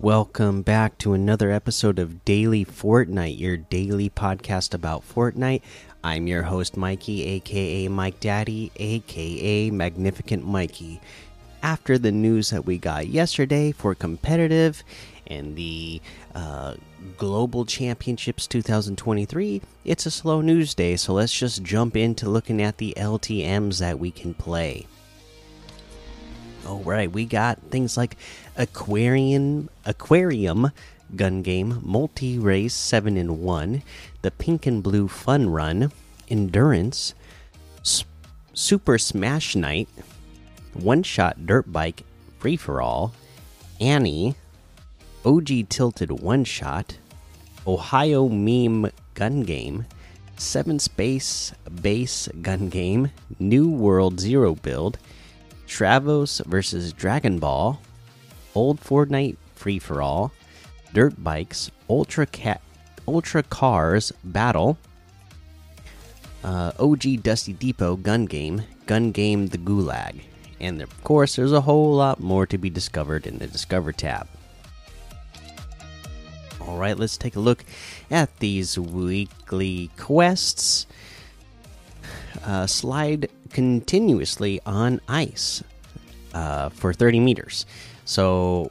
Welcome back to another episode of Daily Fortnite, your daily podcast about Fortnite. I'm your host, Mikey, aka Mike Daddy, aka Magnificent Mikey. After the news that we got yesterday for competitive and the uh, Global Championships 2023, it's a slow news day, so let's just jump into looking at the LTMs that we can play. All right, we got things like Aquarium, Aquarium Gun Game, Multi Race 7 in 1, the Pink and Blue Fun Run, Endurance, S Super Smash Night, One Shot Dirt Bike Free for All, Annie, OG Tilted One Shot, Ohio Meme Gun Game, Seven Space Base Gun Game, New World Zero Build, Travos versus Dragon Ball, Old Fortnite Free for All, Dirt Bikes, Ultra Cat, Ultra Cars Battle, uh, OG Dusty Depot Gun Game, Gun Game The Gulag, and of course, there's a whole lot more to be discovered in the Discover tab. All right, let's take a look at these weekly quests. Uh, slide continuously on ice uh, for 30 meters. So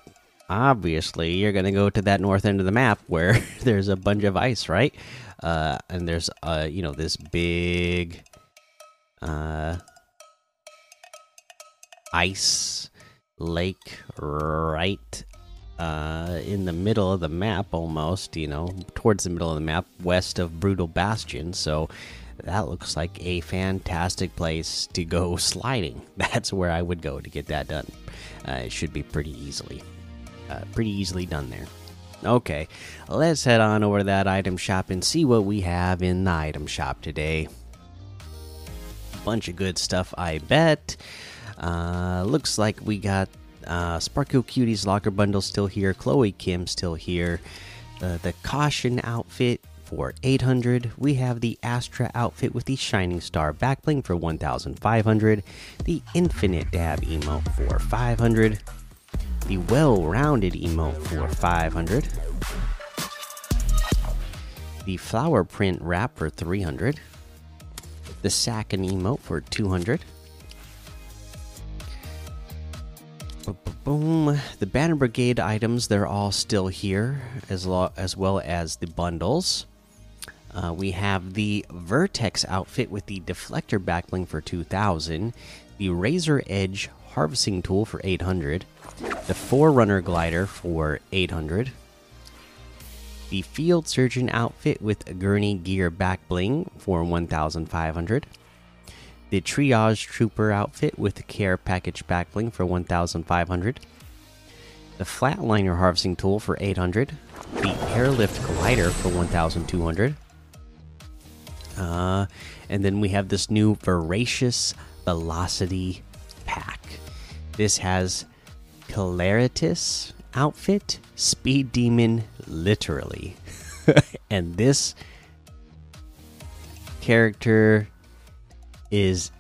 obviously, you're going to go to that north end of the map where there's a bunch of ice, right? Uh, and there's uh, you know this big uh, ice lake right uh, in the middle of the map, almost. You know, towards the middle of the map, west of Brutal Bastion. So that looks like a fantastic place to go sliding. That's where I would go to get that done. Uh, it should be pretty easily, uh, pretty easily done there. Okay, let's head on over to that item shop and see what we have in the item shop today. Bunch of good stuff, I bet. Uh, looks like we got uh, Sparkle Cuties locker bundle still here, Chloe Kim still here, uh, the caution outfit for 800 we have the astra outfit with the shining star backbling for 1500 the infinite dab emote for 500 the well-rounded emote for 500 the flower print wrap for 300 the sack and emote for 200 Boom. The Banner Brigade items, they're all still here, as, as well as the bundles. Uh, we have the Vertex outfit with the deflector backbling for 2000, the Razor Edge harvesting tool for 800, the Forerunner glider for 800, the Field Surgeon outfit with a Gurney gear backbling for 1500, the Triage Trooper outfit with Care package backbling for 1500, the Flatliner harvesting tool for 800, the Airlift glider for 1200 uh, and then we have this new Voracious Velocity pack. This has Caleritus outfit, Speed Demon, literally. and this character is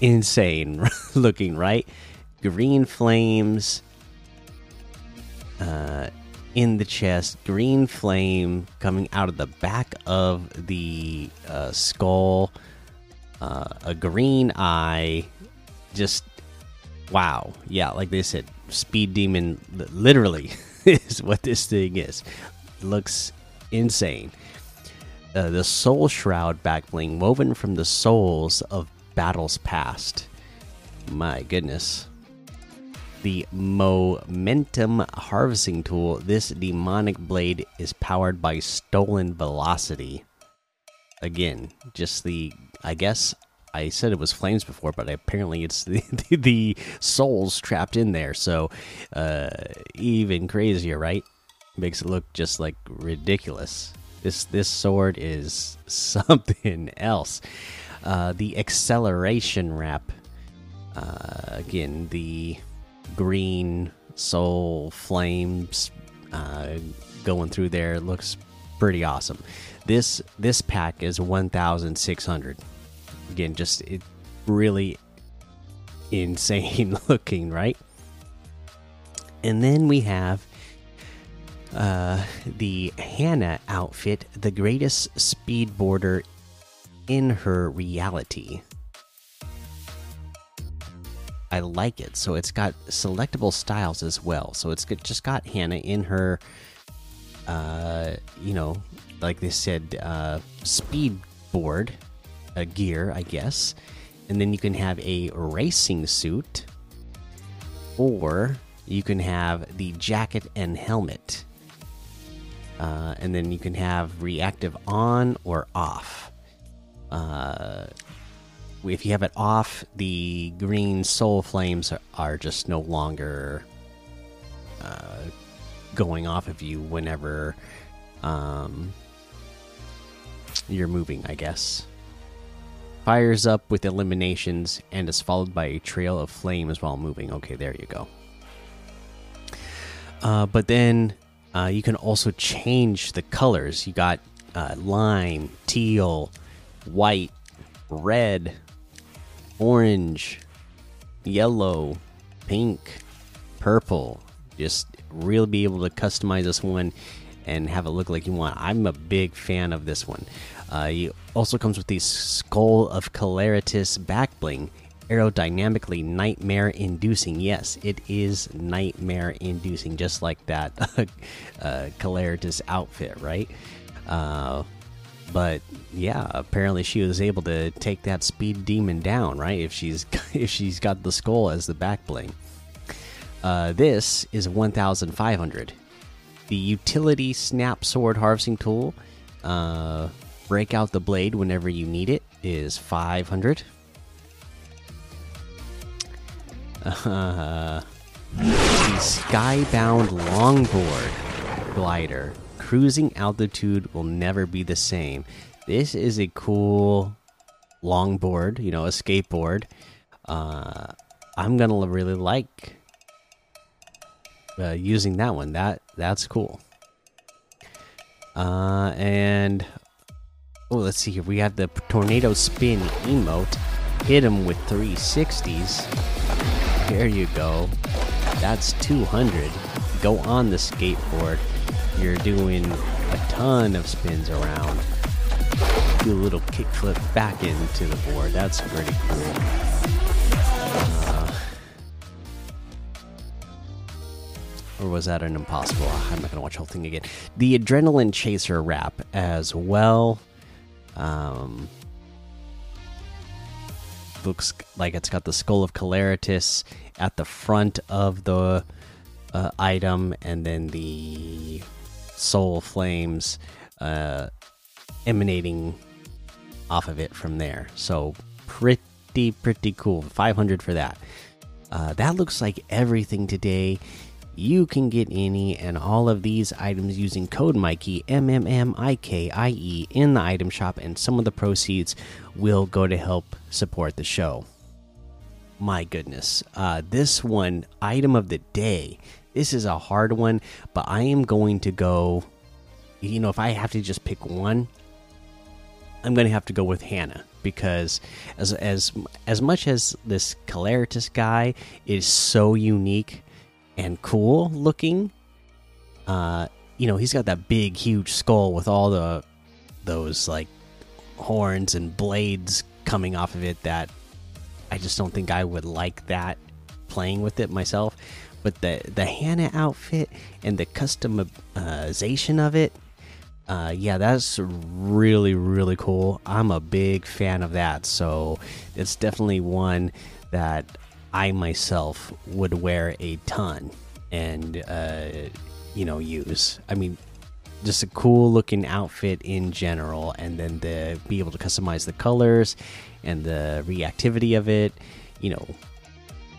insane looking, right? Green flames. Uh, in the chest, green flame coming out of the back of the uh, skull, uh, a green eye, just wow. Yeah, like they said, speed demon literally is what this thing is. Looks insane. Uh, the soul shroud back bling woven from the souls of battles past. My goodness the Momentum Harvesting Tool. This demonic blade is powered by Stolen Velocity. Again, just the. I guess I said it was flames before, but apparently it's the, the, the souls trapped in there. So, uh, even crazier, right? Makes it look just like ridiculous. This this sword is something else. Uh, the acceleration wrap. Uh, again, the green soul flames uh, going through there. It looks pretty awesome. This this pack is 1,600. Again, just it really insane looking, right? And then we have uh, the Hannah outfit, the greatest speedboarder in her reality. I like it. So it's got selectable styles as well. So it's just got Hannah in her, uh, you know, like they said, uh, speed board uh, gear, I guess. And then you can have a racing suit, or you can have the jacket and helmet. Uh, and then you can have reactive on or off. Uh, if you have it off, the green soul flames are, just no longer uh, going off of you whenever um, you're moving, I guess. Fires up with eliminations and is followed by a trail of flames while moving. Okay, there you go. Uh, but then uh, you can also change the colors. You got uh, lime, teal, white, red, orange, yellow, pink, purple. Just really be able to customize this one and have it look like you want. I'm a big fan of this one. Uh, it also comes with the Skull of Caleritus back bling, aerodynamically nightmare inducing. Yes, it is nightmare inducing, just like that uh, Caleritus outfit, right? Uh, but yeah, apparently she was able to take that speed demon down, right? If she's if she's got the skull as the back bling. Uh, this is 1,500. The utility snap sword harvesting tool, uh, break out the blade whenever you need it, is 500. Uh, the skybound longboard glider cruising altitude will never be the same. This is a cool longboard, you know, a skateboard. Uh, I'm gonna really like uh, using that one. That that's cool. Uh, and oh, let's see here. We have the tornado spin emote. Hit him with 360s. There you go. That's 200. Go on the skateboard you're doing a ton of spins around. Do a little kickflip back into the board. That's pretty cool. Uh, or was that an impossible? I'm not gonna watch the whole thing again. The adrenaline chaser wrap as well. Um, looks like it's got the skull of Caleritus at the front of the uh, item, and then the soul flames uh, emanating off of it from there. So pretty pretty cool. 500 for that. Uh, that looks like everything today. You can get any and all of these items using code Mikey M M M I K I E in the item shop, and some of the proceeds will go to help support the show. My goodness, uh, this one item of the day this is a hard one, but I am going to go. You know, if I have to just pick one, I'm going to have to go with Hannah because as as as much as this Caleritus guy is so unique and cool looking, uh, you know, he's got that big, huge skull with all the those like horns and blades coming off of it that I just don't think I would like that playing with it myself but the the Hannah outfit and the customization of it, uh, yeah, that's really really cool. I'm a big fan of that, so it's definitely one that I myself would wear a ton and uh, you know use. I mean, just a cool looking outfit in general, and then the be able to customize the colors and the reactivity of it. You know,